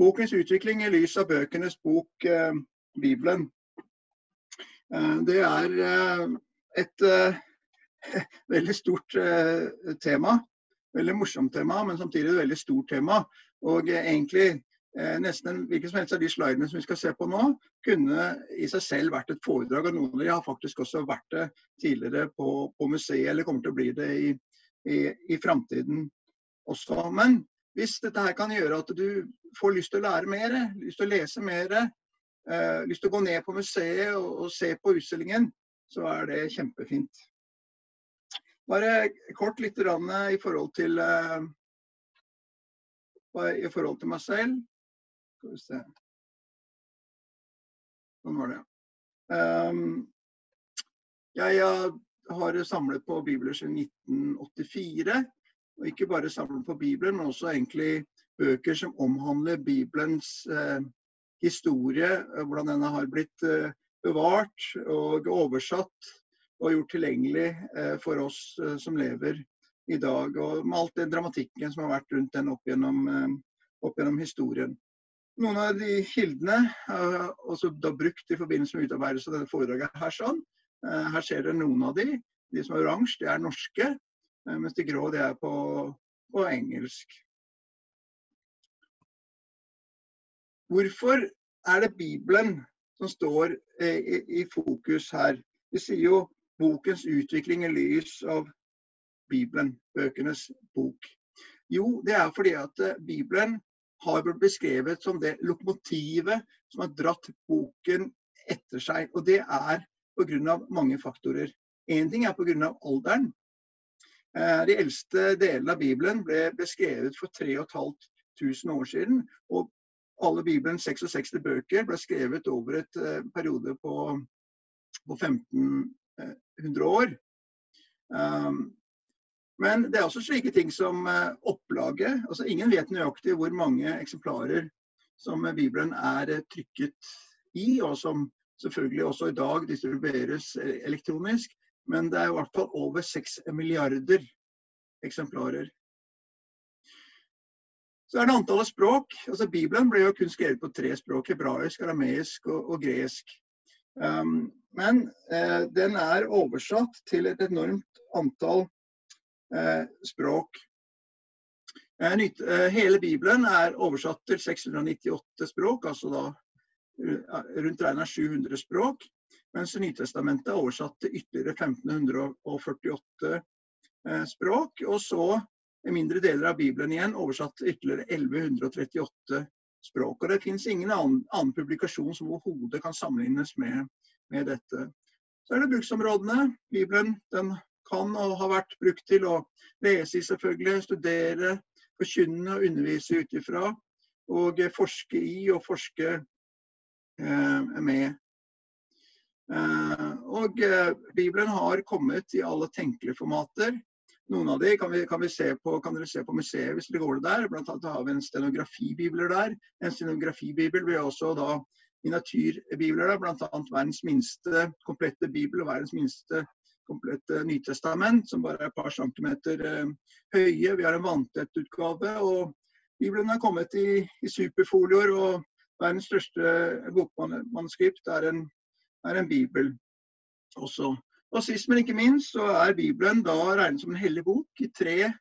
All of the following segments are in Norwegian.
Bokens utvikling i lys av bøkenes bok, eh, Bibelen. Eh, det er eh, et veldig stort tema. Veldig morsomt tema, men samtidig et veldig stort tema. Og egentlig nesten hvilken som helst av de slidene som vi skal se på nå, kunne i seg selv vært et foredrag. Og noen av de har faktisk også vært det tidligere på, på museet, eller kommer til å bli det i, i, i framtiden også. Men hvis dette her kan gjøre at du får lyst til å lære mer, lyst til å lese mer, eh, lyst til å gå ned på museet og, og, se på utstillingen, så er det kjempefint. Bare kort litt i forhold til eh, i forhold til meg selv. Skal vi se. Sånn var det. Um, jeg har samlet på bibler siden 1984. Og ikke bare samlet på Bibelen, men også egentlig bøker som omhandler Bibelens eh, historie, eh, hvordan denne har blitt eh, bevart og oversatt og gjort tilgjengelig eh, for oss eh, som lever i dag. Og med alt den dramatikken som har vært rundt den opp gjennom, eh, opp gjennom historien. Noen av de kildene er også da brukt i forbindelse med utarbeidelse av denne foredraget. Her sånn. Her ser dere noen av de. De som er oransje, de er norske. Mens de grå de er på, på engelsk. Hvorfor er det Bibelen som står eh, i, i fokus her? Vi sier jo bokens utvikling i lys av Bibelen, bøkenes bok. Jo, det er fordi at eh, Bibelen har blitt beskrevet som det lokomotivet som har dratt boken etter seg. Og det er pga. mange faktorer. Én ting er pga. alderen. Eh, de eldste delene av Bibelen ble beskrevet for 3500 år siden. Og alle Bibelens 66 bøker ble skrevet over et uh, periode på, på 1500 år. Um, men det er også slike ting som uh, opplaget. altså Ingen vet nøyaktig hvor mange eksemplarer som uh, Bibelen er trykket i, og som selvfølgelig også i dag distribueres elektronisk. Men det er i hvert fall over 6 milliarder eksemplarer. Så er det antallet språk. altså Bibelen ble jo kun skrevet på tre språk. Hebraisk, arameisk og, og gresk. Um, men eh, den er oversatt til et enormt antall eh, språk. Eh, nytt, eh, hele Bibelen er oversatt til 698 språk, altså da rundt regna 700 språk. Mens Nytestamentet er oversatt til ytterligere 1548 eh, språk. Og så mindre deler av Bibelen igjen, oversatt til ytterligere 1138 språk. Og Det fins ingen annen, annen, publikasjon som overhodet kan sammenlignes med, med, dette. Så er det bruksområdene. Bibelen den kan og har vært brukt til å lese i, selvfølgelig, studere, forkynne og undervise ut ifra. Og forske i og forske eh, med. Eh, og eh, Bibelen har kommet i alle tenkelige formater. Noen av de kan, vi, kan, vi se på, kan dere se på museet hvis dere går det der. Blant annet har vi en stenografibibler der. En stenografibibel blir også da miniatyrbibler der, bl.a. verdens minste komplette bibel og verdens minste komplette Nytestament, som bare er et par centimeter eh, høye. Vi har en vanntett utgave. og Bibelen er kommet i, i superfolioer, og verdens største bokmanuskript er en, er en bibel også. Og sist, men ikke minst, så er Bibelen da regnet som en hellig bok i tre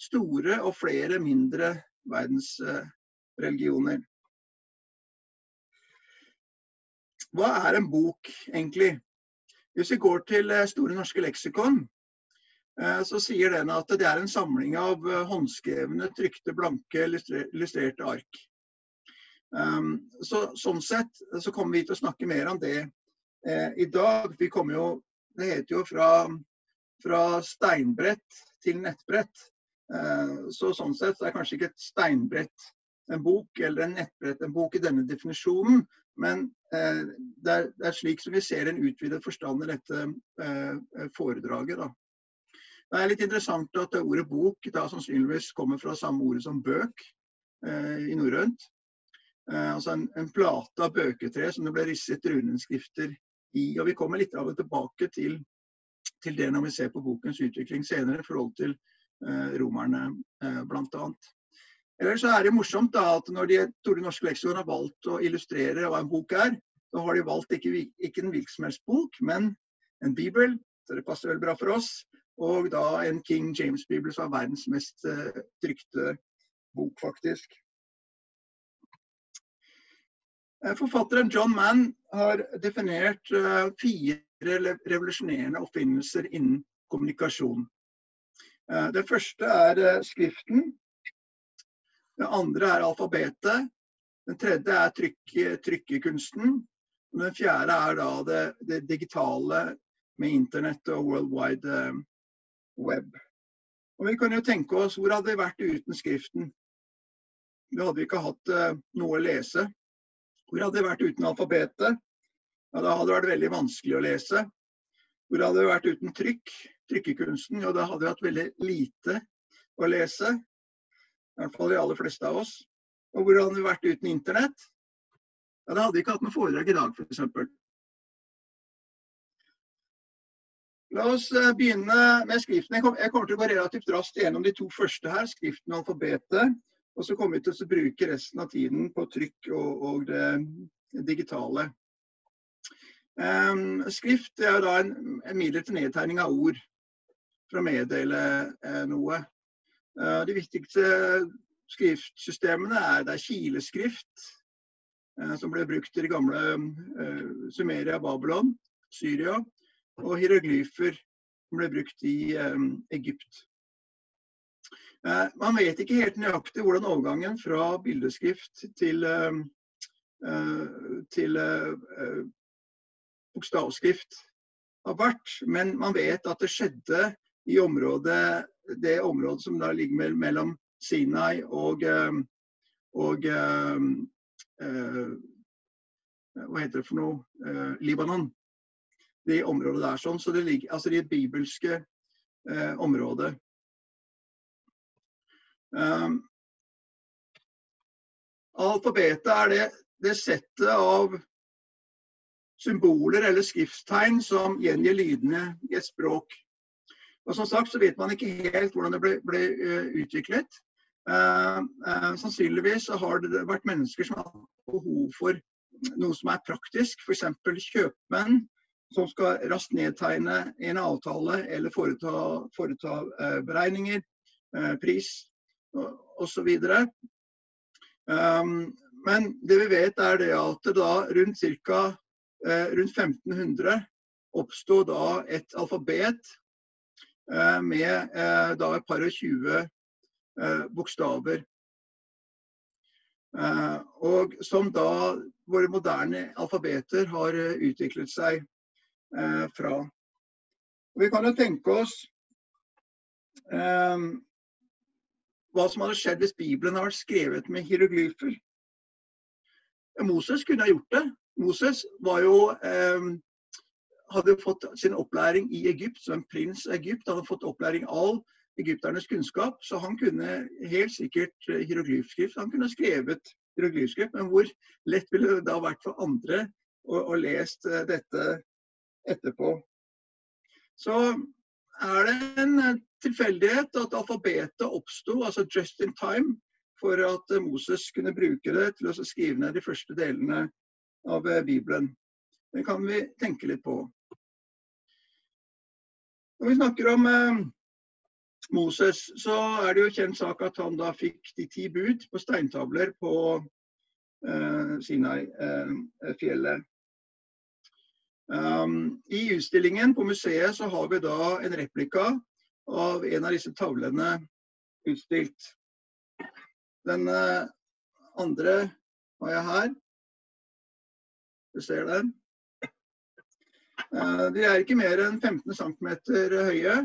store og flere mindre verdensreligioner. Hva er en bok, egentlig? Hvis vi går til eh, Store norske leksikon, eh, så sier den at det er en samling av eh, håndskrevne, trykte, blanke, illustrerte ark. Ehm, så, sånn sett så kommer vi til å snakke mer om det i dag. Vi kommer jo det heter jo fra, fra steinbrett til nettbrett. Eh, så sånn sett er kanskje ikke et steinbrett en bok, eller en nettbrett en bok i denne definisjonen. Men eh, det, er, det, er, slik som vi ser en utvidet forstand i dette eh, foredraget. Da. Det er litt interessant at ordet bok da sannsynligvis kommer fra samme ordet som bøk i norrønt. altså en, en, plate av bøketre som det ble risset runenskrifter i. Og vi kommer litt av og tilbake til, til, det når vi ser på bokens utvikling senere i forhold til eh, romerne eh, bl.a. Eller så er det morsomt da at når de Store norske leksikon har valgt å illustrere hva en bok er, så har de valgt ikke, ikke en bok, men en bibel. Så det passer veldig bra for oss. Og da en King James-bibel som er verdens mest uh, trykte bok, faktisk. Uh, forfatteren John Mann har definert uh, fire revolusjonerende oppfinnelser innen kommunikasjon. Det første er skriften. Det andre er alfabetet. Den tredje er trykk, trykkekunsten. Og den fjerde er da det, det digitale med internett og world wide web. Og Vi kan jo tenke oss hvor hadde vi vært uten skriften? Vi hadde ikke hatt noe å lese. Hvor hadde vi vært uten alfabetet? Ja, Da hadde det vært veldig vanskelig å lese. Hvor hadde vi vært uten trykk? Trykkekunsten? Ja, da hadde vi hatt veldig lite å lese. I hvert fall de aller fleste av oss. Og hvor hadde vi vært uten internett? Ja, Da hadde vi ikke hatt noe foredrag i dag, f.eks. La oss eh, begynne med skriften. Jeg kommer til å gå relativt raskt gjennom de to første her, skriften og alfabetet. Og så kommer vi til å bruke resten av tiden på trykk og, og det digitale. Um, skrift er da en, en midlertidig nedtegning av ord for å meddele eh, noe. Uh, de viktigste skriftsystemene er, er kileskrift, uh, som ble brukt i det gamle uh, Sumeria, Babylon, Syria, og hieroglyfer, som ble brukt i Egypt. Man vet ikke helt nøyaktig hvordan overgangen fra bildeskrift til, til bokstavskrift har vært, men man vet at det skjedde i området, det området som ligger mellom Sinai og, eh, og Hva heter det for noe? Libanon. Det området der sånn. Så det ligger altså det bibelske området. Um, alfabetet er det, det settet av symboler eller skrifttegn som gjengir lydene i et språk. Og Som sagt så vet man ikke helt hvordan det ble, ble uh, utviklet. Uh, uh, sannsynligvis har det vært mennesker som har behov for noe som er praktisk, f.eks. kjøpmenn som skal raskt nedtegne en avtale eller foreta, foreta beregninger, pris osv. Um, men det vi vet er det at det da rundt ca. rundt 1500 oppstod da et alfabet Eh, med eh, da et par og tjue eh, bokstaver. Og som da våre moderne alfabeter har utviklet seg fra. Vi kan jo tenke oss eh, hva som hadde skjedd hvis Bibelen hadde vært skrevet med hieroglyfer. Moses kunne ha gjort det. Moses jo eh, hadde fått sin opplæring i Egypt som prins Egypt. Hadde fått opplæring av egypternes kunnskap, så han kunne helt sikkert eh, hieroglyfskrift. Han kunne skrevet hieroglyfskrift, men hvor lett ville det da vært for andre å, å lest eh, dette etterpå. Så er det en eh, tilfeldighet at alfabetet oppsto, altså just in time, for at Moses kunne bruke det til å skrive ned de første delene av Bibelen. Det kan vi tenke litt på. Når vi snakker om eh, Moses, så er det jo kjent sak at han da fikk de ti bud på steintavler på eh, Sinai-fjellet. Eh, um, I utstillingen på museet så har vi da en replika av en av disse tavlene utstilt. Den eh, andre har jeg her. Du ser den. Eh, de er ikke mer enn 15 cm høye.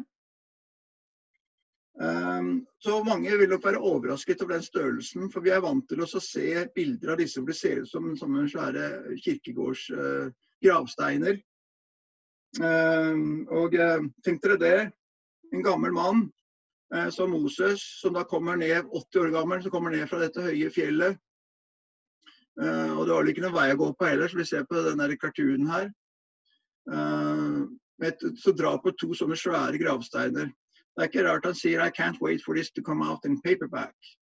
Eh, så mange vil nok være overrasket over den størrelsen, for vi er vant til å se bilder av disse hvor det ser ut som, sånne svære kirkegårds og tenk dere det, en gammel mann som Moses, som da kommer ned, 80 år gammel, som kommer ned fra dette høye fjellet. og det var vel ikke noen vei å gå på heller, så vi ser på denne cartoonen her. Uh, som drar på to sånne svære gravsteiner. Det er ikke rart han sier 'I can't wait for this to come out in paperback'.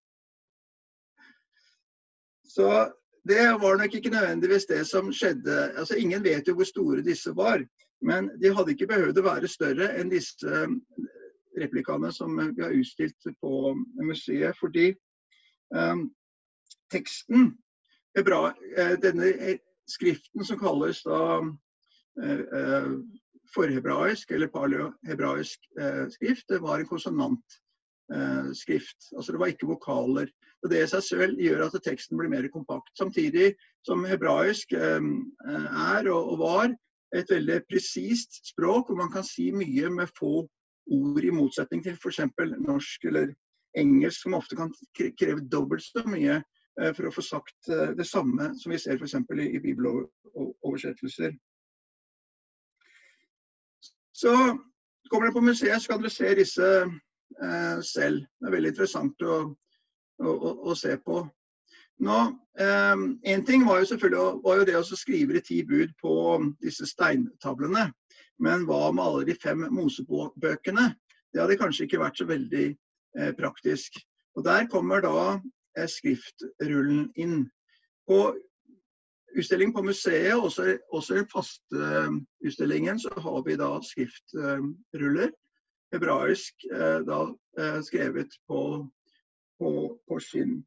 Så det var nok ikke nødvendigvis det som skjedde. Altså, ingen vet jo hvor store disse var. Men de hadde ikke behøvd å være større enn disse replikaene som vi har utstilt på museet. Fordi um, teksten, bra, denne skriften som kalles da uh, uh, forhebraisk eller paleohebraisk skrift, det var en konsonantskrift. altså det var ikke vokaler. Og Det i seg selv gjør at teksten blir mer kompakt. Samtidig som hebraisk er og var et veldig presist språk, hvor man kan si mye med få ord, i motsetning til f.eks. norsk eller engelsk, som ofte kan kreve dobbelt så mye eh, for å få sagt eh, det samme som vi ser f.eks. i, bibeloversettelser. Så kommer dere på museet, så kan dere se disse eh, selv. Det er veldig interessant å, å, å, å se på. Nå, En ting var jo selvfølgelig var jo det å skrive de ti bud på disse steintavlene. Men hva med alle de fem Mosebøkene? Det hadde kanskje ikke vært så veldig eh, praktisk. Og Der kommer da eh, skriftrullen inn. På utstilling på museet, også, også den faste eh, utstillingen, så har vi da skriftruller. Hebraisk eh, da eh, skrevet på, på, på skinn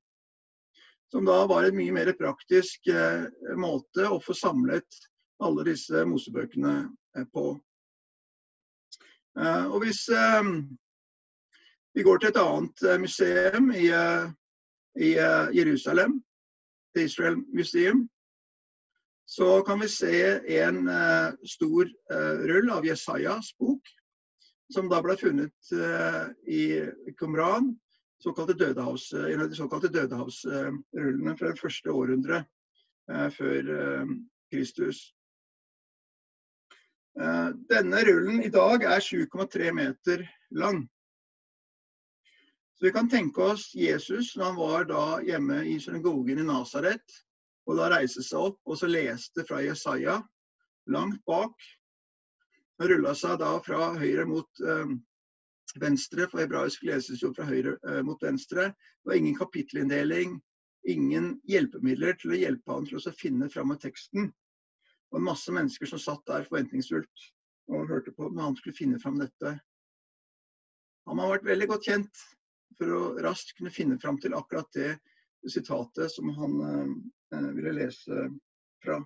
som da var en mye mer praktisk eh, måte å få samlet alle disse mosebøkene på. Eh, og hvis eh, vi går til et annet museum i, i Jerusalem, Israel Museum, så kan vi se en stor rull av Jesajas bok, som da ble funnet i Qumran, dødehavs, en av de såkalte dødehavsrullene fra det første århundret før Kristus. Eh, denne rullen i dag er 7,3 meter lang. Så vi kan tenke oss Jesus når han var da hjemme i synagogen i Nasaret, og da reiste seg opp og så leste fra Jesaja langt bak. Han rulla seg da fra høyre mot øh, venstre, for hebraisk leses jo fra høyre øh, mot venstre. Det var ingen kapittelinndeling, ingen hjelpemidler til å hjelpe han til å finne fram med teksten. Og var masse mennesker som satt der forventningsfullt og hørte på når han skulle finne fram dette. Han har vært veldig godt kjent for å raskt kunne finne fram til akkurat det sitatet som han eh, ville lese fra.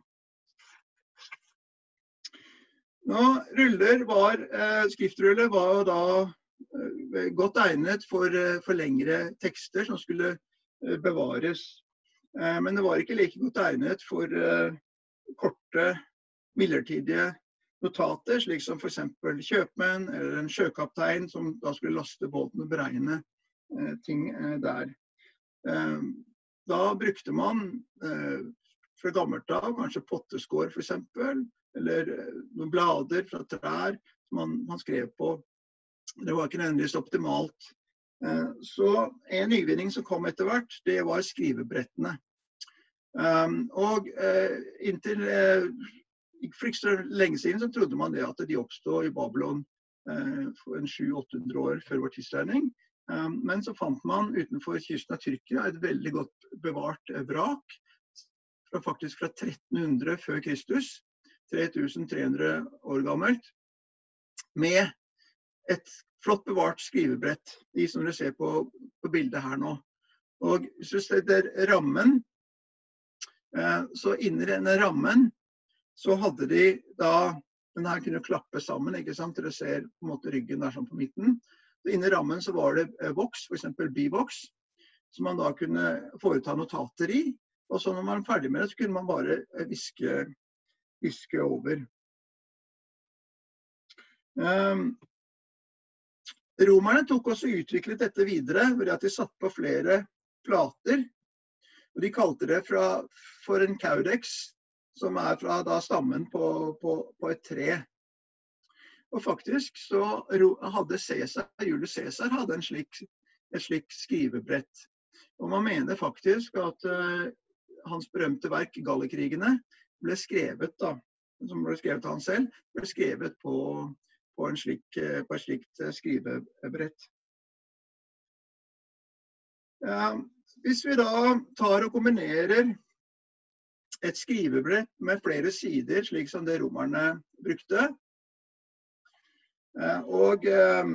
Nå, ruller var, eh, skriftruller var jo da eh, godt egnet for, eh, for, lengre tekster som skulle eh, bevares. Eh, men det var ikke like godt egnet for korte, midlertidige notater, slik som f.eks. kjøpmenn eller en sjøkaptein som da skulle laste båten og beregne eh, ting eh, der. Eh, da brukte man eh, fra gammelt av kanskje potteskår f.eks., eller eh, noen blader fra trær som man, man, skrev på. Det var ikke nødvendigvis optimalt. Eh, så en nyvinning som kom etter hvert, det var skrivebrettene. Um, og uh, inntil uh, for ikke så lenge siden så trodde man det at de oppstod i Babylon uh, en 700-800 år før vår tidsregning. Um, men så fant man utenfor kysten av Tyrkia et veldig godt bevart vrak. Fra, faktisk fra 1300 før Kristus. 3300 år gammelt. Med et flott bevart skrivebrett. De som dere ser på, på bildet her nå. Og hvis du ser rammen Eh, så inni denne rammen så hadde de da Den her kunne klappe sammen, ikke sant? Dere ser på en måte ryggen der sånn på midten. Så inni rammen så var det eh, voks, f.eks. bivoks, som man da kunne foreta notater i. Og så når man var ferdig med det, så kunne man bare eh, viske, viske over. Um, romerne tok også utviklet dette videre ved at de satte på flere plater og De kalte det fra, for en caudex, som er fra da, stammen på, på, på, et tre. Og faktisk så hadde Cæsar, Julius Cæsar hadde en slik, et slikt skrivebrett. Og man mener faktisk at uh, hans berømte verk 'Gallikrigene' ble skrevet da, som ble skrevet av han selv, ble skrevet på, på, slik, på et slikt skrivebrett. Ja, hvis vi da tar og kombinerer et skrivebrett med flere sider, slik som det romerne brukte, eh, og eh,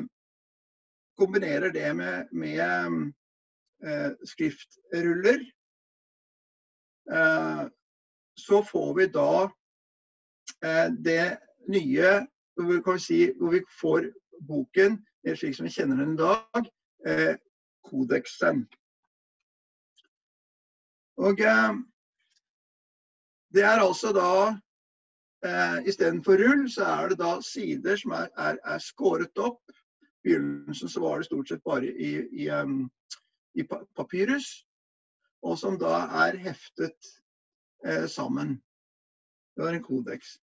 kombinerer det med, med eh, skriftruller, så får vi da det nye hvor, si, hvor vi får boken slik som vi kjenner den i dag, kodeksen. Og det er altså da eh, Istedenfor rull, så er det da sider som er, er, er skåret opp. I begynnelsen så var det stort sett bare i, i, um, i papyrus, og som da er heftet eh, sammen. Det var en kodeks.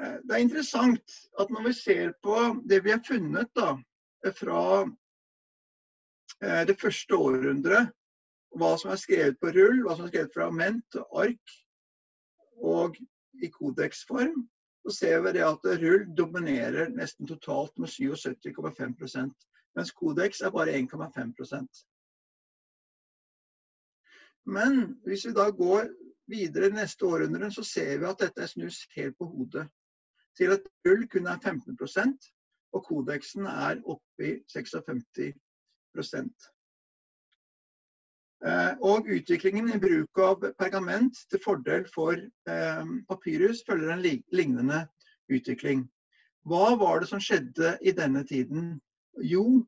Eh, det er interessant at når vi ser på det vi har funnet da, fra eh, det første århundret, hva som er skrevet på rull, hva som er skrevet fragment og ark, og i kodeksform, så ser vi det at rull dominerer nesten totalt med 77,5% mens kodeks er bare 1,5% Men hvis vi da går videre neste århundre, så ser vi at dette snus helt på hodet. Til at rull kun er 15% og kodeksen er oppe i 56 Eh, og utviklingen i bruk av pergament til fordel for eh, papyrus følger en lignende utvikling. Hva var det som skjedde i denne tiden? Jo,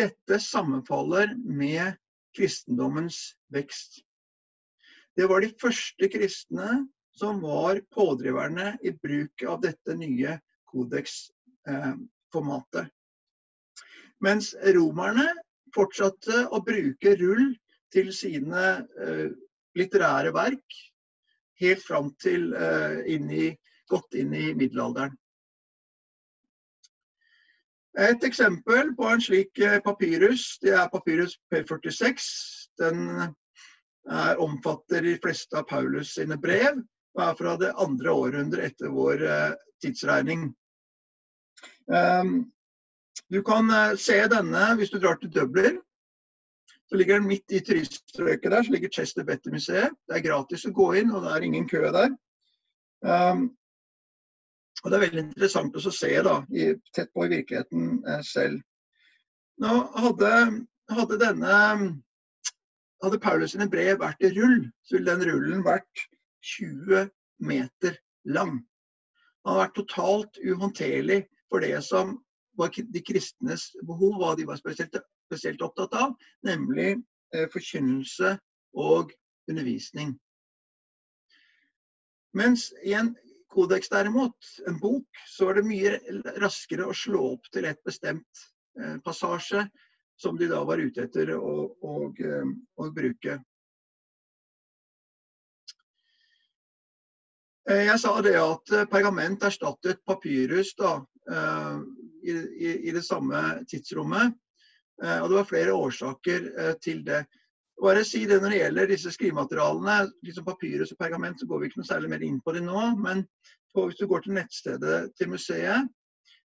dette sammenfaller med kristendommens vekst. Det var de første kristne som var pådriverne i bruk av dette nye kodeksformatet. Eh, Mens romerne fortsatte å bruke rull til sine uh, litterære verk helt fram til uh, inn i, godt inn i middelalderen. Et eksempel på en slik eh, papyrus, det er papyrus P46. Den er, omfatter de fleste av Paulus sine brev og er fra det andre århundret etter vår tidsregning. Um, du kan se denne hvis du drar til Dublin. Så ligger den midt i turiststrøket der, så ligger Chester Better-museet. Det er gratis å gå inn, og det er ingen kø der. Um, og Det er veldig interessant å se da, i, tett på i virkeligheten eh, selv. Nå hadde, hadde denne hadde Paulus sine brev vært i rull, så ville den rullen vært 20 meter lang. Den hadde vært totalt uhåndterlig for det som var de kristnes behov, hva de var spesielt spesielt opptatt av, nemlig eh, forkynnelse og undervisning. Mens i en kodeks derimot, en bok, så er det mye raskere å slå opp til et bestemt eh, passasje som de da var ute etter å, å, eh, å bruke. Jeg sa det at pergament erstattet papyrus da, i, i det samme tidsrommet. Eh, og det var flere årsaker eh, til det. Bare si det Når det gjelder disse skrivematerialene, liksom papyrus og pergament, så går vi ikke noe særlig mer inn på det nå. Men hvis du går til nettstedet til museet,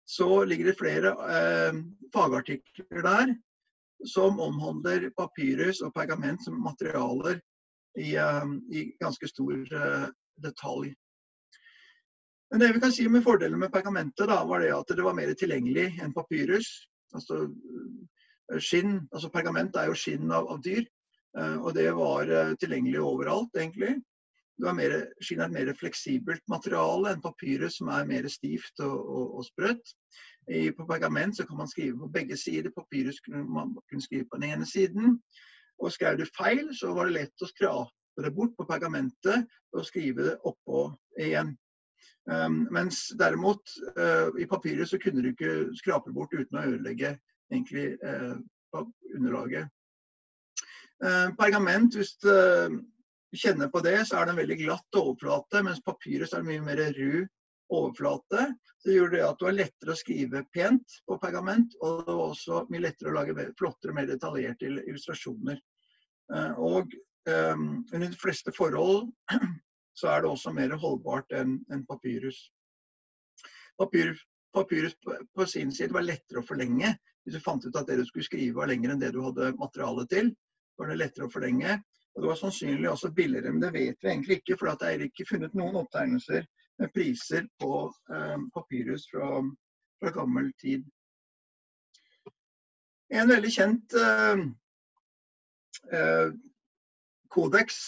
så ligger det flere eh, fagartikler der som omhandler papyrus og pergament som materialer i, eh, i ganske stor eh, detalj. Men det vi kan si med fordelen med pergamentet, da, var det at det var mer tilgjengelig enn papyrus. Altså, skinn. altså Pergament er jo skinn av, av dyr. Eh, og det var eh, tilgjengelig overalt, egentlig. Mer, skinn er et mer fleksibelt materiale enn papyrus, som er mer stivt og, og, og sprøtt. I, på pergament kan man skrive på begge sider. Papyrus kunne man kunne skrive på den ene siden. Og skrev du feil, så var det lett å skrape det bort på pergamentet og skrive det oppå igjen. Um, mens derimot uh, i papyrus så kunne du ikke skrape bort uten å ødelegge egentlig eh, underlaget. Eh, pergament, hvis du kjenner på det, så er det en veldig glatt overflate, mens papyrus er mye mer ru overflate. Så det gjør det at du er lettere å skrive pent på pergament, og det er også mye lettere å lage flottere mer detaljerte illustrasjoner. Eh, og um, under de fleste forhold så er det også mer holdbart enn en papyrus. Papyrus, papyrus på, på sin side var lettere å forlenge hvis du fant ut at det du skulle skrive var lenger enn det du hadde materiale til. var det lettere å forlenge. Og det var sannsynlig også billigere, men det vet vi egentlig ikke. For det er ikke funnet noen opptegnelser med priser på eh, papyrus fra, fra, gammel tid. En veldig kjent eh, eh, kodeks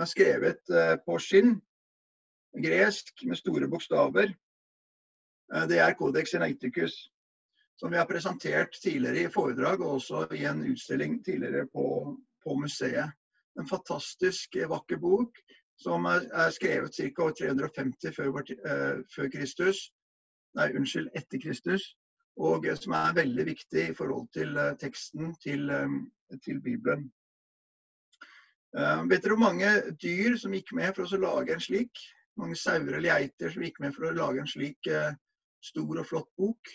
er skrevet eh, på skinn, gresk med store bokstaver. Eh, det er Codex Sinaiticus, som vi har presentert tidligere i foredrag og også i en utstilling tidligere på, på museet. En fantastisk eh, vakker bok som er, er skrevet ca. 350 før, uh, før, Kristus. Nei, unnskyld, etter Kristus. Og uh, som er veldig viktig i forhold til uh, teksten til, um, til Bibelen. vet dere hvor mange dyr som gikk med for å lage en slik? Mange sauer eller geiter som gikk med for å lage en slik stor og flott bok?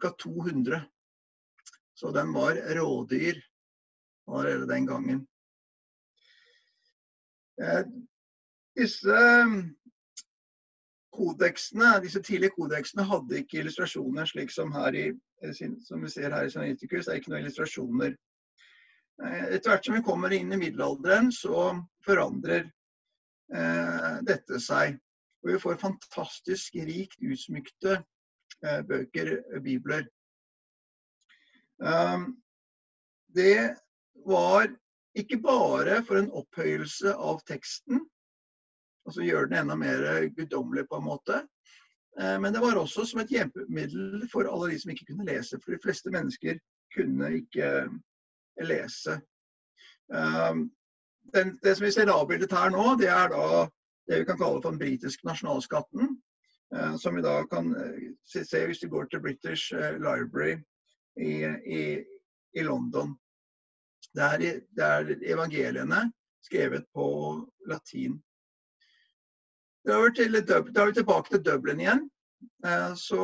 Ca. 200. Så den var rådyr allerede den gangen. Eh, disse um, kodeksene, disse tidlige kodeksene hadde ikke illustrasjoner slik som, i, eh, som vi ser her i Sinaiticus. Det er ikke noen illustrasjoner. Eh, etter hvert som vi kommer inn i middelalderen, så forandrer eh, dette seg. Og vi får fantastisk rikt utsmykte bøker, bibler. Um, det var ikke bare for en opphøyelse av teksten, altså gjøre den enda mer guddommelig på en måte, eh, men det var også som et hjelpemiddel for alle de som ikke kunne lese. For de fleste mennesker kunne ikke eh, lese. Eh, den, det som vi ser avbildet her nå, det er da det vi kan kalle for den britiske nasjonalskatten. Som vi da kan se hvis vi går til British Library i, i, i London. Det er, det er evangeliene skrevet på latin. Da er, vi tilbake til Dublin igjen. Eh, så,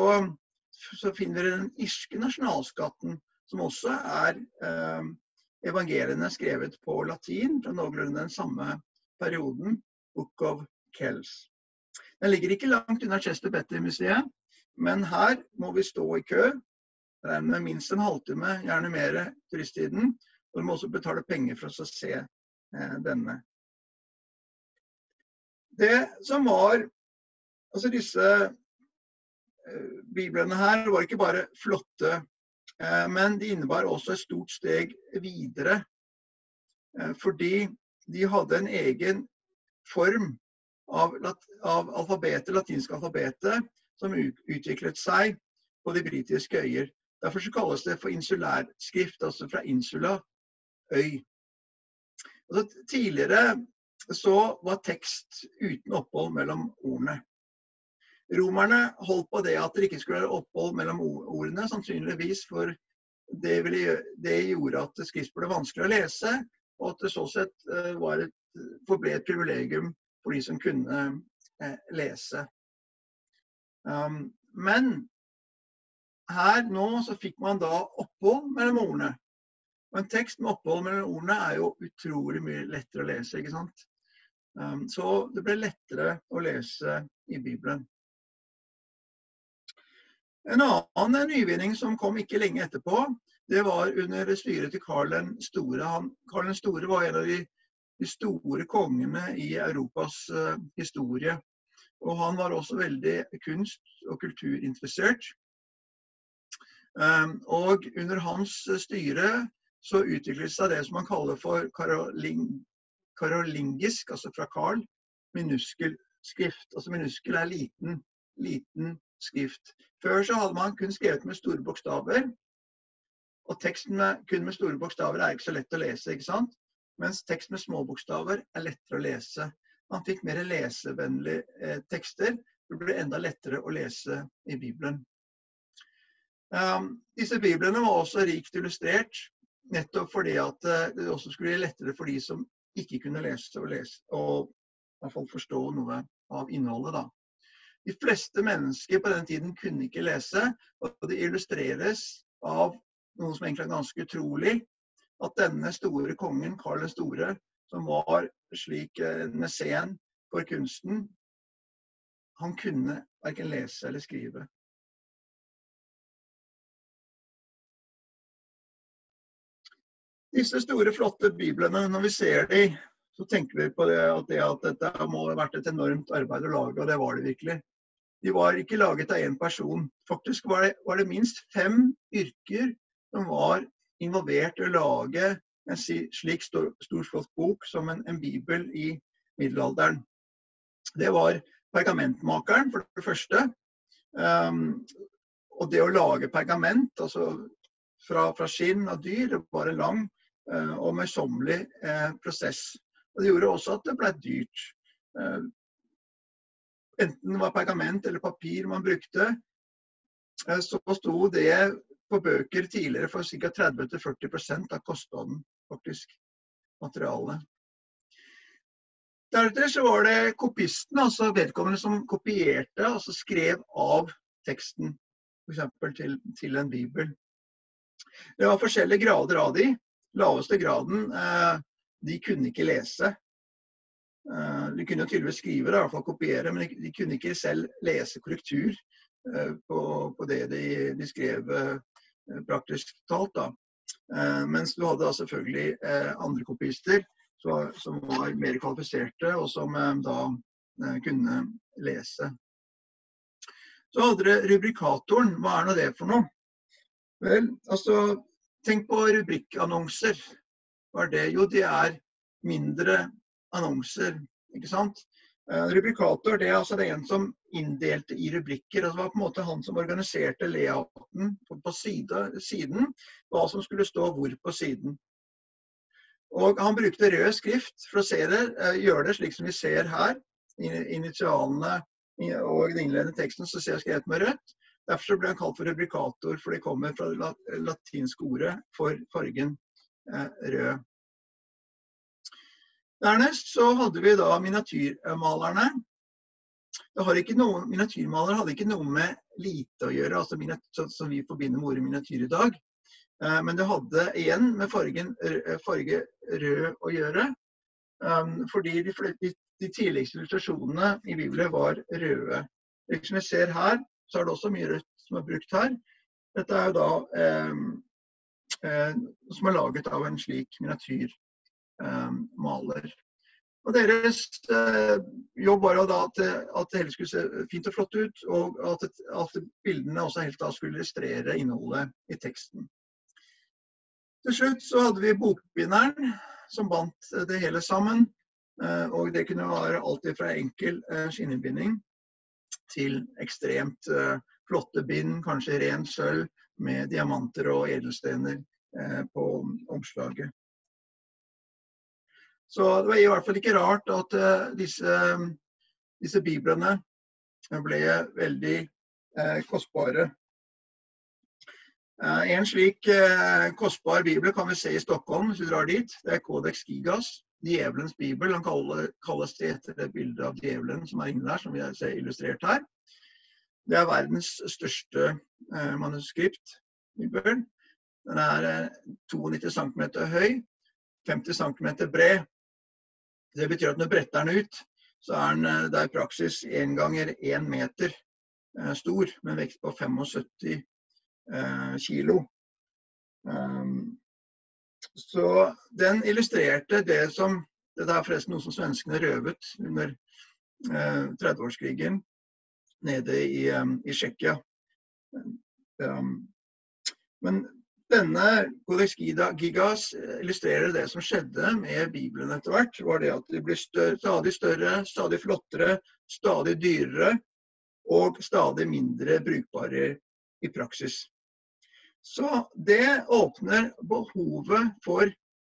så finner vi den irske nasjonalskatten, som også er eh, evangeliene skrevet på latin fra noenlunde den samme perioden, Book of Kells. Den ligger ikke langt unna Chester Betty-museet, men her må vi stå i kø. Med minst en halvtime, gjerne mer, turisttiden. Og du må også betale penger for å se eh, denne. Det som var Altså disse eh, biblene her var ikke bare flotte, eh, men de innebar også et stort steg videre. Eh, fordi de hadde en egen form av, av alfabetet, latinske alfabetet som utviklet seg på de britiske øyer. Derfor kalles det for insulærskrift, altså fra insula øy. Altså, tidligere så var tekst uten opphold mellom ordene. Romerne holdt på det at det ikke skulle være opphold mellom ordene, sannsynligvis for det, ville, det gjorde at skrift ble vanskelig å lese, og at det så sett uh, var et, forble et privilegium for de som kunne uh, lese. Um, men her nå så fikk man da opphold mellom ordene. Og en tekst med opphold mellom ordene er jo utrolig mye lettere å lese. ikke sant? Um, så det ble lettere å lese i Bibelen. En annen nyvinning som kom ikke lenge etterpå, det var under styret til Karl den store. Han, Karl den store var en av de, de store kongene i Europas uh, historie. Og han var også veldig kunst- og kulturinteressert. Um, og under hans styre så utviklet seg det som man kaller for karoling, karolingisk, altså fra Karl, minuskelskrift. Altså minuskel er liten, liten skrift. Før så hadde man kun skrevet med store bokstaver. Og teksten med, kun med store bokstaver er ikke så lett å lese, ikke sant? Mens tekst med små bokstaver er lettere å lese. Man fikk mer lesevennlige eh, tekster. Det ble enda lettere å lese i Bibelen. Um, disse biblene var også rikt illustrert. Nettopp fordi at eh, det også skulle bli lettere for de som ikke kunne lese og lese, og i hvert fall forstå noe av innholdet. da. De fleste mennesker på den tiden kunne ikke lese, og det illustreres av noe som egentlig er ganske utrolig. At denne store kongen, Karl den store, som var slik nesen mesen for kunsten, han kunne verken lese eller skrive. Disse store, flotte biblene, når vi ser de, så tenker vi på det at, det at dette må ha vært et enormt arbeid å lage, og det var det virkelig. De var ikke laget av én person. Faktisk var det, var det, minst fem yrker som var involvert i å lage en slik stor, stor flott bok som en, en, bibel i middelalderen. Det var pergamentmakeren, for det første. Um, og det å lage pergament, altså fra, fra skinn av dyr, var en lang uh, og møysommelig uh, prosess. Og Det gjorde også at det ble dyrt. Uh, enten det var pergament eller papir man brukte, så sto det på bøker tidligere for ca. 30-40% av kostnaden, faktisk. Materialet. Deretter så var det kopisten, altså vedkommende som kopierte, altså skrev av teksten. F.eks. Til, til en bibel. Det var forskjellige grader av de. Laveste graden, eh, de kunne ikke lese. Eh, de kunne tydeligvis skrive, da, i hvert fall kopiere, men de, kunne ikke selv lese korrektur eh, på, på det de, de skrev praktisk talt. da. Mens du hadde da selvfølgelig andre kopister som var mer kvalifiserte, og som da kunne lese. Så hadde dere rubrikatoren. Hva er nå det for noe? Vel, altså Tenk på rubrikkannonser. Hva er det? Jo, de er mindre annonser. ikke sant? Uh, rubrikator det er altså det en som inndelte i rubrikker. Altså, det var på en måte han som organiserte layouten på, side, siden. Hva som skulle stå hvor på siden. Og Han brukte rød skrift for å det, uh, gjøre det slik som vi ser her. Initialene og den innledende teksten så ser jeg skrevet med rødt. Derfor ble han kalt for rubrikator, for det kommer fra det latinske ordet for fargen eh, rød. Dernest så hadde vi da miniatyrmalerne. Noe, miniatyrmalere hadde ikke noe med lite å gjøre, altså som vi forbinder med ordet miniatyr i dag. Eh, men det hadde igjen med fargen, farge rød å gjøre. Um, fordi de, de tidligste illustrasjonene i Bibelen var røde. Som vi ser her, så er det også mye rødt som er brukt her. Dette er jo da eh, eh, som er laget av en slik miniatyrmaler. Eh, og Deres eh, jobb var jo da at, at, det hele skulle se fint og flott ut, og at, at bildene også helt da skulle illustrere innholdet i teksten. Til slutt så hadde vi bokbinderen, som bandt det hele sammen. Eh, og det kunne være alt fra enkel eh, skinnebinding til ekstremt eh, flotte bind, kanskje ren sølv med diamanter og edelstener på omslaget. Så det var i hvert fall ikke rart at disse, disse biblene ble veldig kostbare. En slik kostbar bibel kan vi se i Stockholm hvis vi drar dit. Det er Codex Gigas djevelens bibel. Han kalles det etter et bilde av djevelen som er inne der, som vi ser illustrert her. Det er verdens største eh, manuskript. Bibel. Den er eh, 92 cm høy, 50 cm bred. Det betyr at når bretter den ut, så er den eh, det praksis én ganger én meter eh, stor, med vekt på 75 eh, kilo. Um, så den illustrerte det som Dette er forresten noe som svenskene røvet under eh, 30-årskrigen nede i, um, Tsjekkia. Um, men denne Codex Gigas illustrerer det som skjedde med Bibelen etter hvert. var det at De ble større, stadig større, stadig flottere, stadig dyrere og stadig mindre brukbare i praksis. Så det åpner behovet for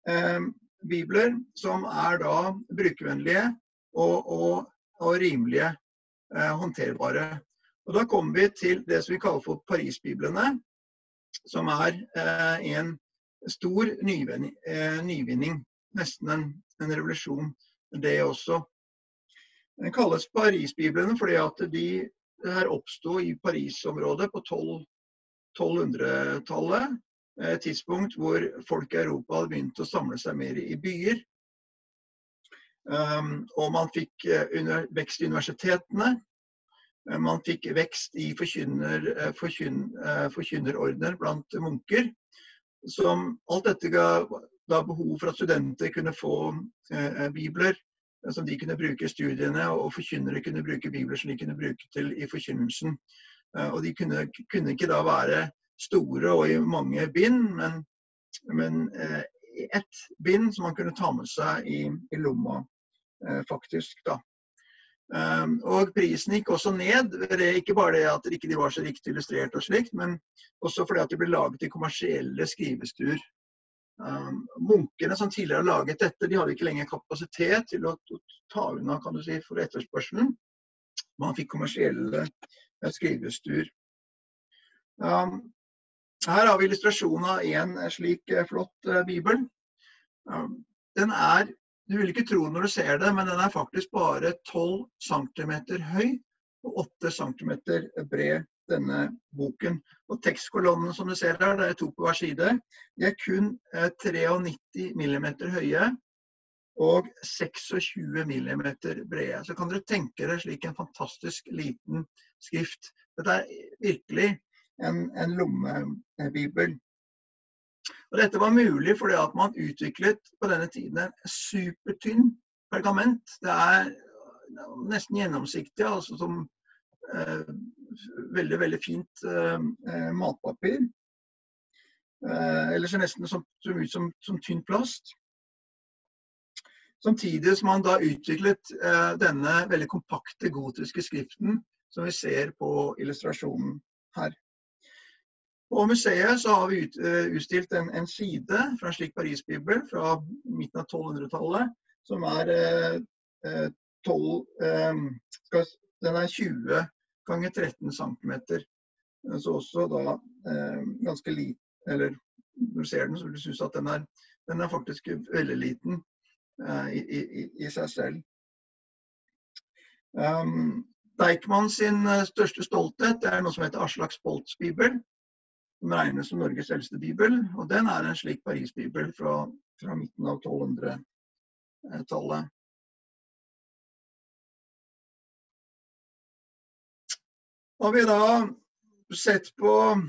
eh, bibler som er da brukervennlige og, og, og rimelige eh, håndterbare. Og Da kommer vi til det som vi kaller for Parisbiblene, som er eh, en stor eh, nyvinning. Nesten en, en, revolusjon, det også. Den kalles Parisbiblene fordi at de her oppsto i Paris-området på 1200-tallet. Et tidspunkt hvor folk i Europa hadde begynt å samle seg mer i byer. Um, og man fikk vekst i universitetene. Uh, man fikk vekst i forkynner, uh, forkyn, forkynnerordner blant munker. Som alt dette ga, da behov for at studenter kunne få eh, bibler som de kunne bruke i studiene, og forkynnere kunne bruke bibler som de kunne bruke til i forkynnelsen. Og de kunne, kunne, ikke da være store og i mange bind, men, men eh, ett bind som man kunne ta med seg i, i lomma, faktisk. da. Um, og prisen gikk også ned. Ikke bare det at de ikke var så riktig illustrert, og slikt, men også fordi at de ble laget i kommersielle skrivestuer. Um, munkene som tidligere har laget dette, de hadde ikke lenger kapasitet til å, ta unna kan du si, for etterspørselen. Man fikk kommersielle uh, skrivestuer. Um, her har vi illustrasjon av en slik uh, flott bibel. den er du vil ikke tro når du ser det, men den er faktisk bare 12 cm høy og 8 cm bred, denne boken. Og tekstkolonnene som du ser her, det er to på hver side, de er kun 93 eh, mm høye og 26 mm brede. Så kan dere tenke dere slik en fantastisk liten skrift. Dette er virkelig en, en lommebibel. Og Dette var mulig fordi at man utviklet på denne tiden en supertynn pergament. Det er nesten gjennomsiktig, altså som eh, veldig, veldig fint eh, eh matpapir. Eh, eller ser nesten som, som ut som, som tynn plast. Samtidig som man da utviklet eh, denne veldig kompakte gotiske skriften som vi ser på illustrasjonen her. På museet så har vi ut, uh, utstilt en, en, side fra en slik Paris-bibel fra midten av 1200-tallet, som er uh, 12, um, skal, Den er 20 ganger 13 cm. Så også da ganske liten Eller når du ser den, så vil du synes at den er, den er faktisk veldig liten i, i, i, seg selv. Um, Deichman sin største stolthet er noe som heter Aslaks Bolts bibel som regnes som Norges eldste bibel. Og den er en slik Paris-bibel fra, fra, midten av 1200-tallet. Har vi da sett på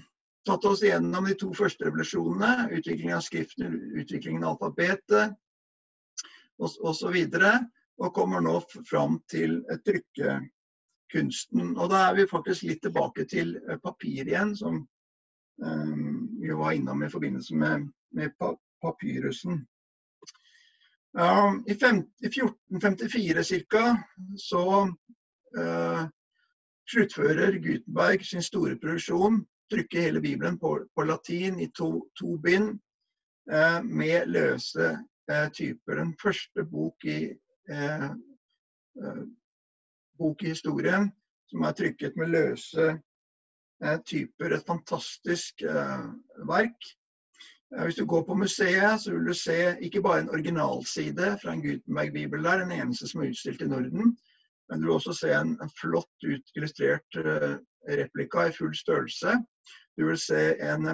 tatt oss igjennom de to første revolusjonene, utviklingen av skriften, utviklingen av alfabetet osv. Og, og kommer nå fram til trykkekunsten. Og da er vi faktisk litt tilbake til papir igjen, som vi var innom i forbindelse med, med papyrusen. Um, I, 1454 ca. så uh, sluttfører Gutenberg sin store produksjon, trykker hele Bibelen på, på latin i to, to bind uh, med løse uh, typer. Den første bok i, bok i historien som er trykket med løse Eh, typer et fantastisk eh, verk. Eh, hvis du går på museet, så vil du se ikke bare en originalside fra en Gutenberg-bibel der, den eneste som er utstilt i Norden, men du vil også se en, en flott ut, illustrert replika i full størrelse. Du vil se en,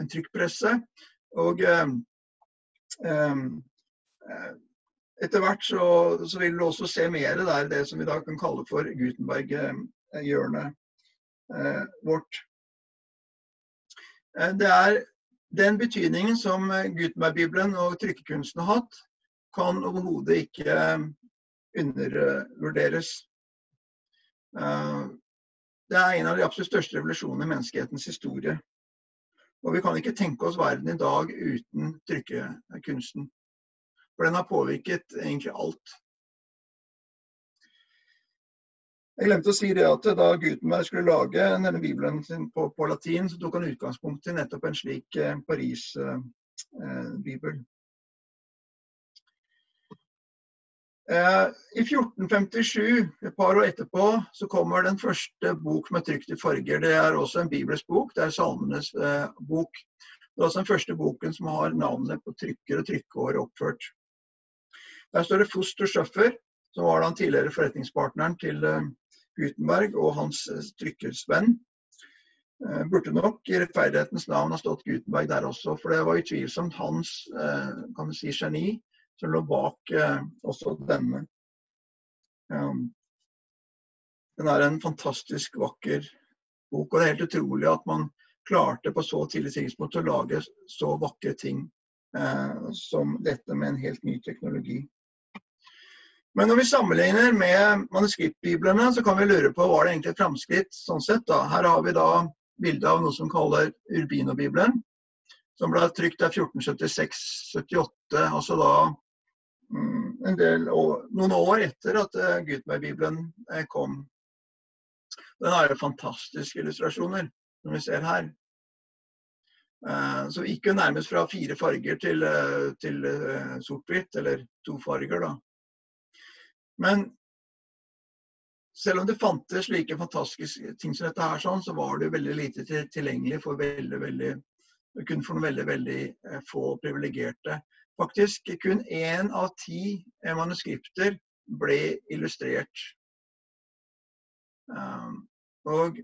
en trykkpresse. Og um, etter hvert så, så, vil du også se mer der, det som vi da kan kalle for Gutenberg-hjørnet. Eh, vårt. Eh, det er den betydningen som Gutenberg-bibelen og trykkekunsten har hatt, kan overhodet ikke undervurderes. Eh, det er en av de absolutt største revolusjonene i menneskehetens historie. Og vi kan ikke tenke oss verden i dag uten trykkekunsten. For den har påvirket egentlig alt. Jeg glemte å si det at da Gutenberg skulle lage denne bibelen sin på, på latin, så tok han utgangspunkt i nettopp en slik eh, Paris-bibel. Eh, I 1457, et par år etterpå, så kommer den første bok med trykt i farger. Det er også en bibelsk bok. Det er Salmenes eh, bok. Det er også den første boken som har navnet på trykker og trykkeår oppført. Der står det Foster Schøffer, som var den tidligere forretningspartneren til eh, Gutenberg og hans eh, trykkesvenn. Eh, burde nok i rettferdighetens navn ha stått Gutenberg der også, for det var utvilsomt hans eh, kan du si, geni som lå bak også denne. Den er en fantastisk vakker bok, og det er helt utrolig at man klarte på så tidlig tidspunkt å lage så vakre ting eh, som dette med en helt ny teknologi. Men når vi sammenligner med manuskriptbiblene, så kan vi lure på var det egentlig et framskritt sånn sett. da. Her har vi da bilde av noe som kaller Urbino-bibelen, som ble trykt av 1476-78, altså da mm, år, noen år etter at uh, Gutenberg-bibelen uh, kom. Den har jo fantastiske illustrasjoner, som vi ser her. Uh, så vi gikk jo nærmest fra fire farger til, til sort-hvitt, eller to farger, da. Men selv om det fantes slike fantastiske ting som dette her, sånn, så var det veldig lite tilgjengelig for veldig, veldig, kun for veldig, veldig eh, få privilegerte. Faktisk kun én av ti eh, manuskripter ble illustrert. Um, og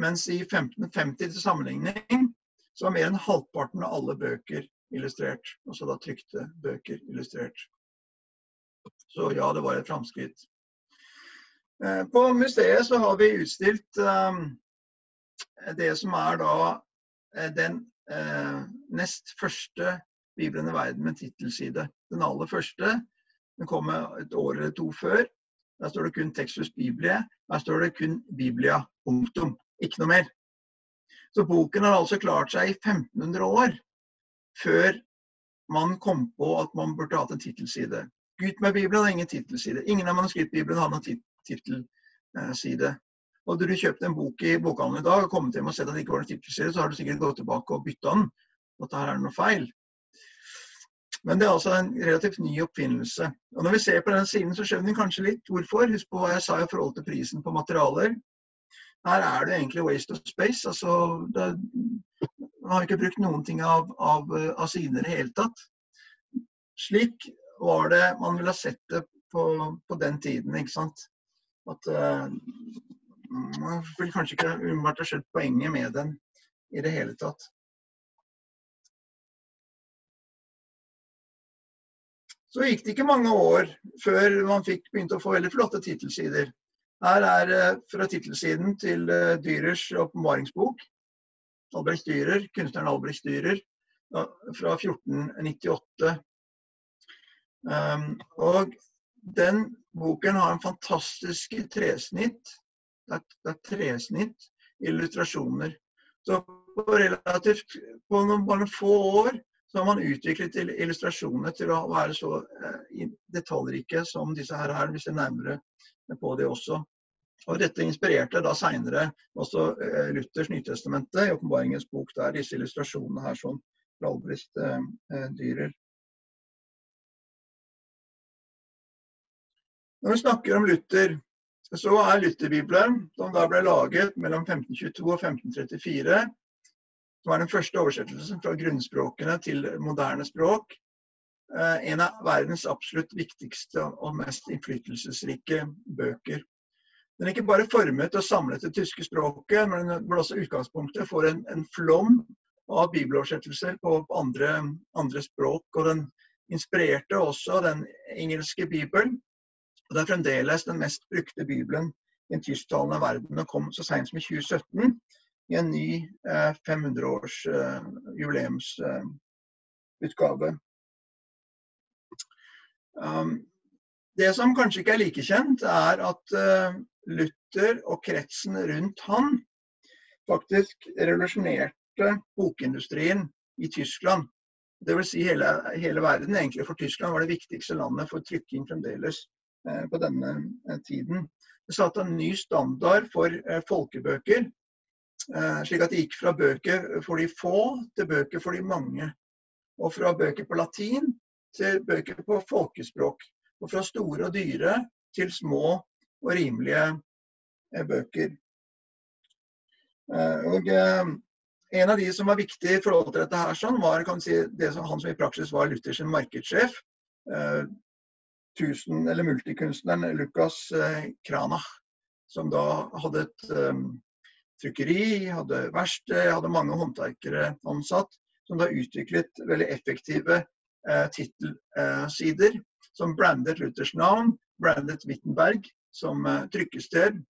mens i 1550 til sammenligning så var mer enn halvparten av alle bøker illustrert. Altså da trykte bøker illustrert. Så ja, det var et framskritt. Eh, på museet så har vi utstilt eh, det som er da eh, den nest første Bibelen i verden med tittelside. Den aller første den kom et år eller to før. Der står det kun Texas Biblie. Der står det kun Biblia. Punktum. Ikke noe mer. Så boken har altså klart seg i 1500 år før man kom på at man burde hatt en tittelside. Gutenberg-bibelen har ingen tittelside. Ingen av manuskriptbiblene har noen tittelside. Hadde du kjøpt en bok i bokhandelen i dag og kommet hjem og sett at det ikke var noen tittelside, så har du sikkert gått tilbake og bytta den. At her er noe feil. Men det er altså en relativt ny oppfinnelse. Og Når vi ser på den siden, så skjønner vi kanskje litt hvorfor. Husk på hva jeg sa i forhold til prisen på materialer. Her er det egentlig waste of space. altså det, Man har ikke brukt noen ting av, av, av sidene i det hele tatt. Slik var det man ville ha sett det på, på den tiden. ikke sant? At uh, Man vil kanskje ikke umiddelbart ha skjønt poenget med den i det hele tatt. Så gikk det ikke mange år før man fikk begynte å få veldig flotte tittelsider. Her er uh, fra tittelsiden til uh, Dyrers åpenbaringsbok. Albrecht Dyrer, kunstneren Albrecht Dyrer fra 1498. Um, og den boken har en fantastisk tresnitt. Det er, tresnitt, illustrasjoner. Så på relativt på noen, bare få år så har man utviklet illustrasjoner til å være så eh, detaljrike som disse her er, hvis vi nærmere på det også. Og Dette inspirerte da seinere også eh, Luthers Nytestamentet i åpenbaringens bok, der disse illustrasjonene her sånn Albrecht eh, eh Dyrer. Når vi snakker om Luther, så er Lutherbibelen, som da ble laget mellom 1522 og 1534, som er den første oversettelsen fra grunnspråkene til moderne språk, eh, en av verdens absolutt viktigste og mest innflytelsesrike bøker. Den er ikke bare formet og samlet det tyske språket, men den ble også utgangspunktet for en, en flom av bibeloversettelser på andre, andre, språk. Og den inspirerte også den engelske bibelen, og Det er fremdeles den mest brukte bibelen i en tysktalende verden, og kom så seint som i 2017 i en ny eh, 500-års eh, jubileumsutgave. Um, det som kanskje ikke er like kjent, er at uh, Luther og kretsen rundt han faktisk revolusjonerte bokindustrien i Tyskland. Dvs. Si hele, hele verden. Egentlig for Tyskland var det viktigste landet for trykking fremdeles. Eh, på denne eh, tiden. Det satte en ny standard for eh, folkebøker, slik at det gikk fra bøker for de få til bøker for de mange. Og fra bøker på latin til bøker på folkespråk. Og fra store og dyre til små og rimelige bøker. Og en av de som var viktig i forhold til dette, her, sånn, var si, det som han som i praksis var Luthers markedssjef. 1000, eller multikunstneren Lukas Krana, Kranach, som da hadde et um, trykkeri, hadde verksted, hadde mange håndverkere ansatt, som da utviklet veldig effektive eh, tittelsider eh, som brandet Luthers navn, brandet Wittenberg som eh, trykkested,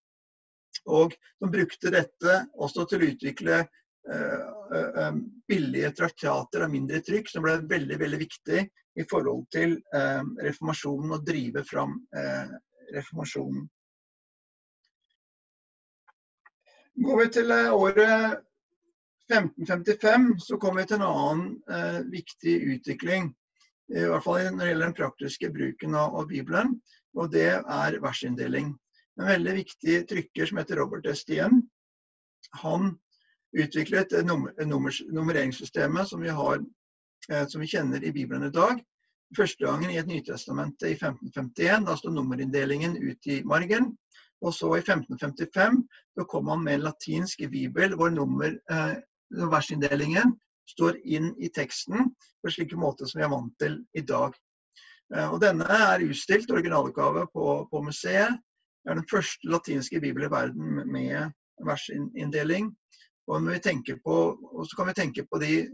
og som brukte dette også til å utvikle billige traktater av mindre trykk, som ble veldig veldig viktig i forhold til reformasjonen og drive fram reformasjonen. Går vi til året 1555, så kommer vi til en annen viktig utvikling. I hvert fall når det gjelder den praktiske bruken av, av Bibelen. Og det er versinndeling. En veldig viktig trykker som heter Robert Estienne, han utviklet nummers, nummereringssystemet som vi, har, eh, som vi kjenner i Bibelen i dag. Første gangen i et Nytestamentet i 1551. Da står nummerinndelingen ut i margen. Og så i 1555 så kom han med latinsk bibel hvor nummer, eh, versinndelingen står inn i teksten på slike slik måte som vi er vant til i dag. Eh, og denne er utstilt originalutgave på, på museet. Det er den første latinske bibel i verden med versinndeling. Og, og så kan vi tenke på de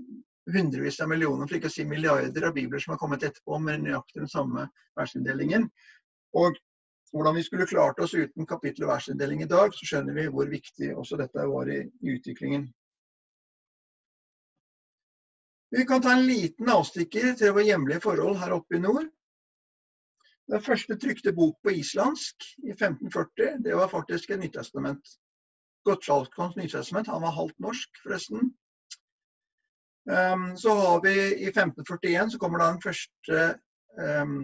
hundrevis av millioner, for ikke å si milliarder av bibler som har kommet etterpå med nøyaktig den samme versinndelingen. Og hvordan vi skulle klart oss uten kapittel- og versinndeling i dag, så skjønner vi hvor viktig også dette var i, utviklingen. Vi kan ta en liten avstikker til våre hjemlige forhold her oppe i nord. Den første trykte bok på islandsk i 1540, det var faktisk et Nytestament. Gottschalkons Nytestament. Han var halvt norsk, forresten. Um, så har vi i 1541 så kommer da den første um,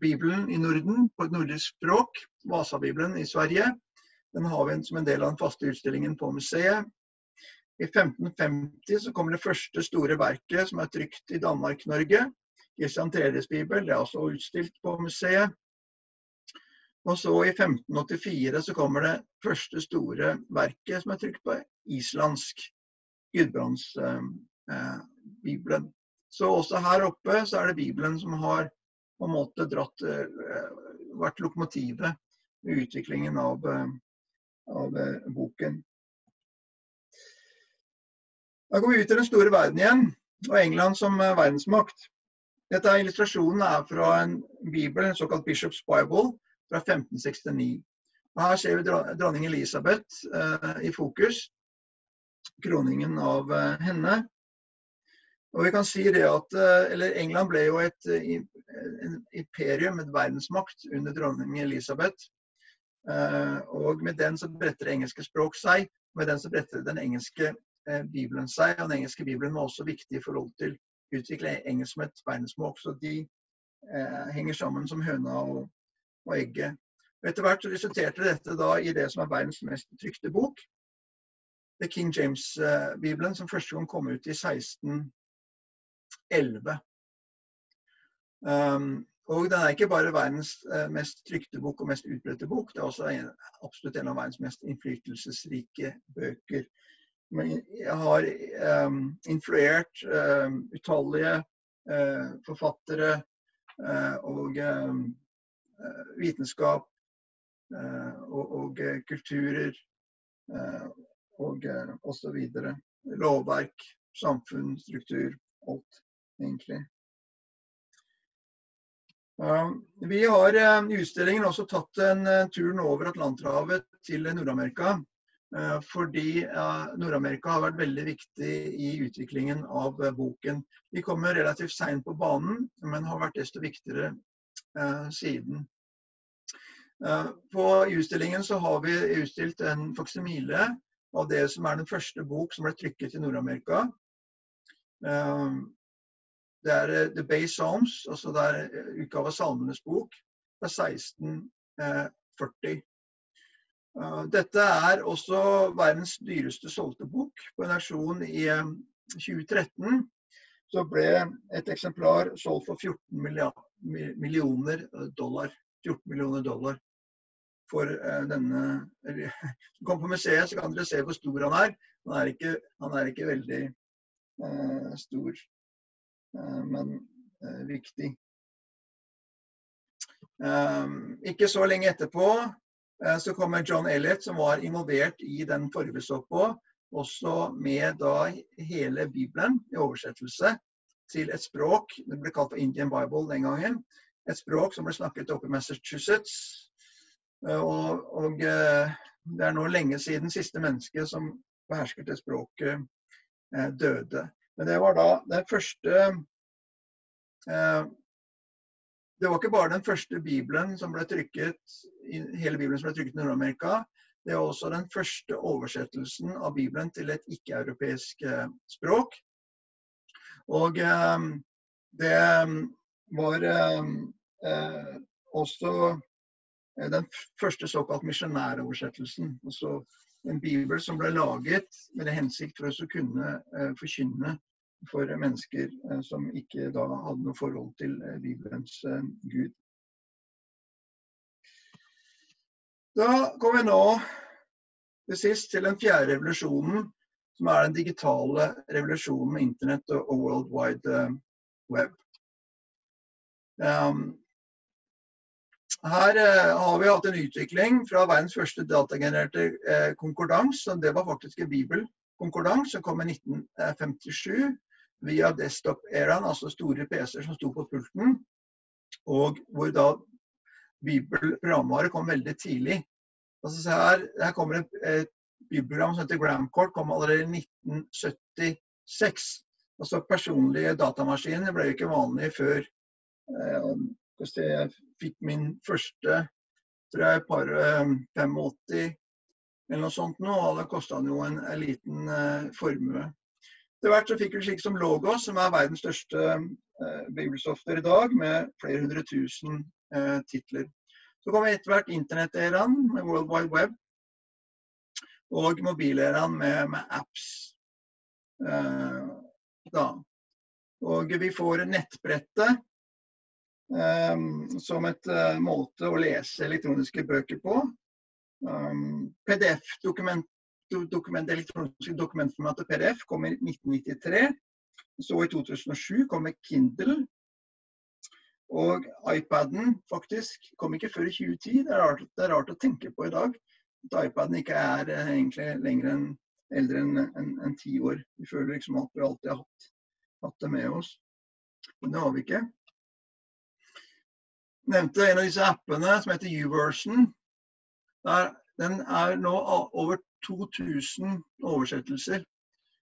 bibelen i Norden på et nordisk språk. Vasabibelen i Sverige. Den har vi som en del av den faste utstillingen på museet. I 1550 så kommer det første store verket som er trykt i Danmark-Norge. Christian Tredes bibel. Det er også utstilt på museet. Og så i 1584 så kommer det første store verket som er trykt på islandsk, Gudbrandsbibelen. Eh, så også her oppe så er det Bibelen som har på en måte dratt, eh, vært lokomotivet i utviklingen av, eh, av eh, boken. Da går vi ut i den store verden igjen, og England som eh, verdensmakt. Dette er Illustrasjonen er fra en bibel, en såkalt Bishops Bible, fra 1569. Og her ser vi dronning Elisabeth eh, i fokus. Kroningen av eh, henne. Og vi kan si det at eh, eller England ble jo et eh, imperium, et verdensmakt, under dronning Elisabeth. Eh, og med den så bretter det engelske språk seg. Med den så bretter den engelske eh, bibelen seg. Og den engelske bibelen var også viktig i forhold til å utvikle engelsk som et verdensmål. Så de henger sammen som høna og og egget. Og etter hvert resulterte dette da i det som er verdens mest trykte bok. The King James-bibelen, som første gang kom ut i 1611. Um, og den er ikke bare verdens uh, mest trykte bok og mest utbredte bok, det er også en, absolutt en av verdens mest innflytelsesrike bøker. Men jeg har um, influert um, utallige uh, forfattere uh, og um, vitenskap uh, og, og eh, kulturer og osv. Lovverk, samfunn, struktur. Alt, egentlig. Vi har i utstillingen også tatt en turen over Atlanterhavet til Nord-Amerika. Fordi Nord-Amerika har vært veldig viktig i utviklingen av boken. Vi kommer relativt seint på banen, men har vært desto viktigere Eh, siden. Eh, på utstillingen så har vi utstilt en faksimile av det som er den første bok som ble trykket i Nord-Amerika. Eh, det er The Bay Psalms, altså det er utgave av Salmenes bok fra 1640. Dette er også verdens dyreste solgte bok. På en auksjon i 2013 så ble et eksemplar solgt for 14 millioner dollar. 14 millioner dollar for uh, denne kommer på museet, så kan dere se hvor stor han er. Han er ikke, han er ikke veldig uh, stor, uh, men viktig. ikke så lenge etterpå så kommer John Elliot, som var involvert i den forrige på, også med da hele Bibelen i oversettelse til et språk Det ble kalt for Indian Bible den gangen. Et språk som ble snakket oppe i Massachusetts. Eh, og, og, eh, det er nå lenge siden siste menneske som behersket det språket, eh, døde. Men det var da den første Det var ikke bare den første bibelen som ble trykket, hele bibelen som ble trykket i Nord-Amerika. Det var også den første oversettelsen av Bibelen til et ikke-europeisk språk. Og det var eh, også den første såkalt misjonæroversettelsen. Altså en bibel som ble laget med det hensikt for å kunne forkynne for mennesker som ikke da hadde noe forhold til Bibelens Gud. Da går vi nå til sist til den fjerde revolusjonen, som er den digitale revolusjonen med internett og World Wide Web. Her uh, har vi hatt en utvikling fra verdens første datagenererte eh, konkordans. og Det var faktisk en bibelkonkordans som kom i 1957 via desktop-eraen, altså store PC-er som sto på pulten. Og hvor da bibelprogramvare kom veldig tidlig. Altså, her, her, kommer et, et bibelprogram som heter Gramcourt, kom allerede i 1976. Altså Personlige datamaskiner ble jo ikke vanlige før eh, jeg fikk min første tror jeg, par 85 eh, eller noe sånt nå, og det kosta jo en, en liten eh, formue. Etter hvert så fikk vi slik som Logos, som er verdens største eh, bibelsoftware i dag, med flere hundre tusen eh, titler. Så kom etter hvert internetteraen med World Wide Web, og mobileraen med, med, apps. Eh. Og vi får nettbrettet som et uh, måte å lese elektroniske bøker på. Um, PDF-dokument dokument, elektroniske dokumentformatet PDF kom i 1993. Så i 2007 kommer Kindle. Og iPaden faktisk kom ikke før i 2010. Det er rart, det er rart å tenke på i dag at iPaden ikke er eh, egentlig lenger enn eldre enn en, en ti år. Vi føler liksom at vi alltid har hatt, hatt det med oss. Men det har vi ikke. Nevnte en av disse appene som heter YouVersion. Den er nå over 2000 oversettelser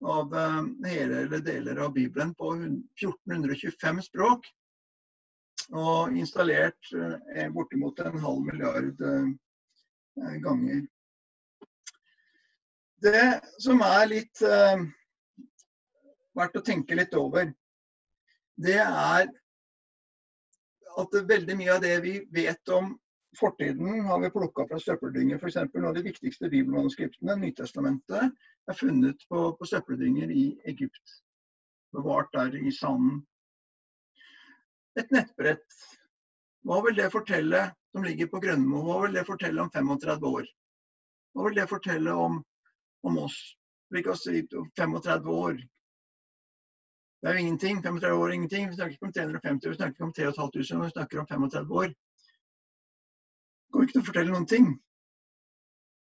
av eh, hele eller deler av Bibelen på 1425 språk. Og installert eh, bortimot en halv milliard eh, ganger. Det som er litt verdt å tenke litt over, det er at veldig mye av det vi vet om fortiden har vi plukka fra søppeldynger. F.eks. noen av de viktigste bibelmanuskriptene, Nytestamentet, er funnet på, på søppeldynger i Egypt. Bevart der i sanden. Et nettbrett, hva vil det fortelle som ligger på Grønmo? Hva vil det fortelle om 35 år? Hva vil det fortelle om, om oss? Kan si 35 år. Det er jo ingenting. 35 år er ingenting. Vi snakker ikke om 350, vi snakker ikke om 3500, vi snakker om 35 år kommer ikke til å fortelle noen ting.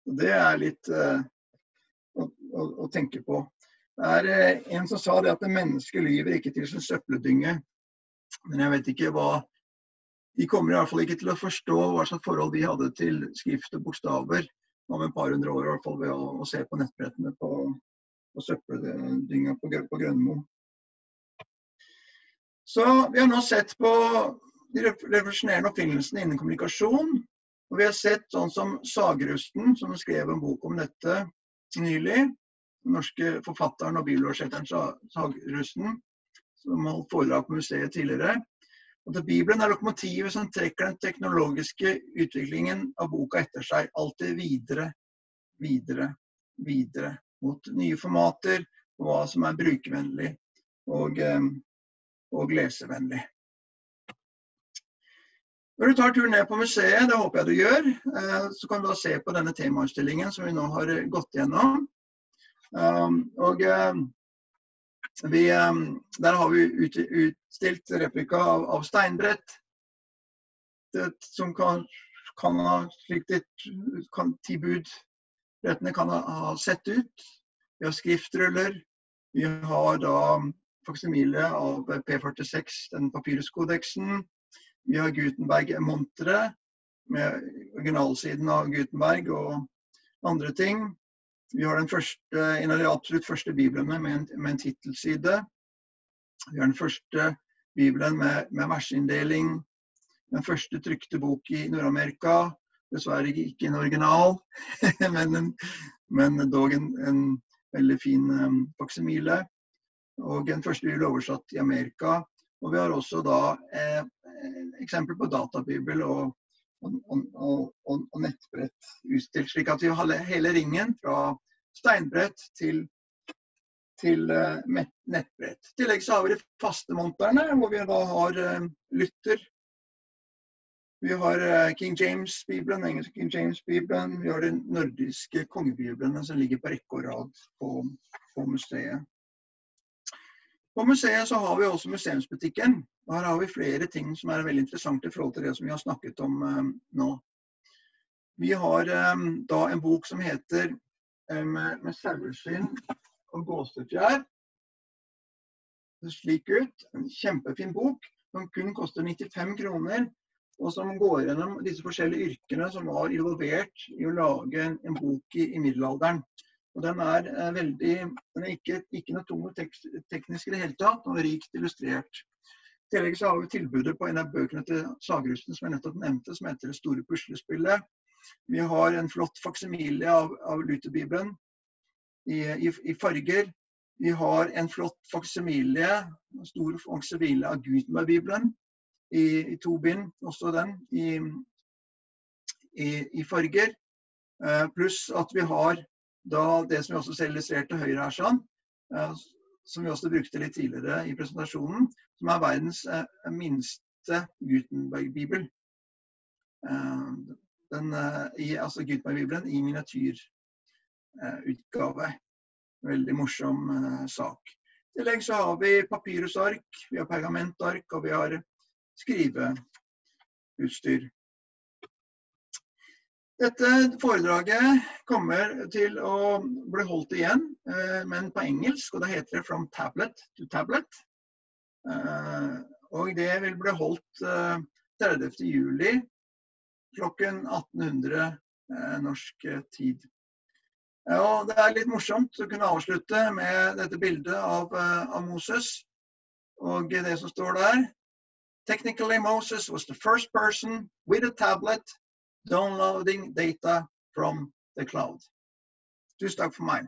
Og det er litt uh, å, å, å, tenke på. Det er uh, en som sa det at mennesket lyver ikke til sin søppeldynge. Men jeg vet ikke hva De kommer i hvert fall ikke til å forstå hva slags forhold de hadde til skrift og bokstaver om et par hundre år, i hvert fall ved å, å se på nettbrettene på, på søppeldynga på, på Grønmo. Så vi har nå sett på de revolusjonerende oppfinnelsene innen kommunikasjon. Og vi har sett sånn som Sagrusten, som skrev en bok om dette nylig. Den norske forfatteren og bibelårsetteren Sagrusten, som holdt foredrag på museet tidligere. At Bibelen er lokomotivet som trekker den teknologiske utviklingen av boka etter seg. Alltid videre, videre, videre. Mot nye formater og hva som er brukervennlig og, eh, og lesevennlig. Når du tar turen ned på museet, det håper jeg du gjør, eh, så kan du da se på denne temautstillingen som vi nå har eh, gått gjennom. Um, og eh, vi, der har vi utstilt replika av, av steinbrett. Som kan, kan ha slik de Ti budrettene kan ha sett ut. Vi har skriftruller. Vi har da faksimile av P46, den papyruskodeksen. Vi har Gutenberg-monteret med originalsiden av Gutenberg og andre ting. Vi har første, en av de absolutt første biblene med en, en tittelside. Vi har den første bibelen med, med versinndeling. Den første trykte bok i Nord-Amerika. Dessverre ikke en original, men, en, men dog en, en, veldig fin um, faksimile. Og den første blir oversatt i Amerika. Og vi har også da eh, eksempel på databibel og, og, og, og, nettbrett utstilt. Slik at vi har hele ringen fra steinbrett til til eh, nettbrett. I tillegg så har vi de faste monterne, hvor vi da har eh, lytter. Vi har eh, King James-bibelen, engelske King James-bibelen. Vi har de nordiske kongebiblene som ligger på rekke og rad på, på, museet. På museet så har vi også museumsbutikken. og Her har vi flere ting som er veldig interessant i forhold til det som vi har snakket om eh, nå. Vi har eh, da en bok som heter eh, med saueskinn og gåsefjær. Det slik ut. En kjempefin bok som kun koster 95 kroner. Og som går gjennom disse forskjellige yrkene som var involvert i å lage en, en bok i, i, middelalderen. Og Den er eh, veldig, den er ikke, ikke noe tung og tek, teknisk i det hele tatt, og rikt illustrert. I tillegg så har vi tilbudet på en av bøkene til Sagrusten som jeg nettopp nevnte, som heter 'Det store puslespillet'. Vi har en flott faksimile av, av Lutherbibelen i, i, i, farger. Vi har en flott faksimile, stor faksimile av Gutenberg-bibelen i, i, to bind, også den i farger. Uh, pluss at vi har da det som vi også selv illustrerte høyre her, sånn, som vi også brukte litt tidligere i presentasjonen, som er verdens eh, minste Gutenberg-bibel. Eh, altså Gutenberg-bibelen i miniatyr Eh. Veldig morsom sak. I tillegg så har vi papyrusark, vi har pergamentark og vi har skriveutstyr. Dette foredraget kommer til å bli holdt igjen, eh, men på engelsk. og Da heter det 'From tablet to tablet'. Og det vil bli holdt 30. juli klokken 1800 norsk tid. Ja, det er litt morsomt å kunne avslutte med dette bildet av, eh, av Moses og det som står der. Technically, Moses was the first person with a tablet downloading data from the cloud. Tusen takk for meg.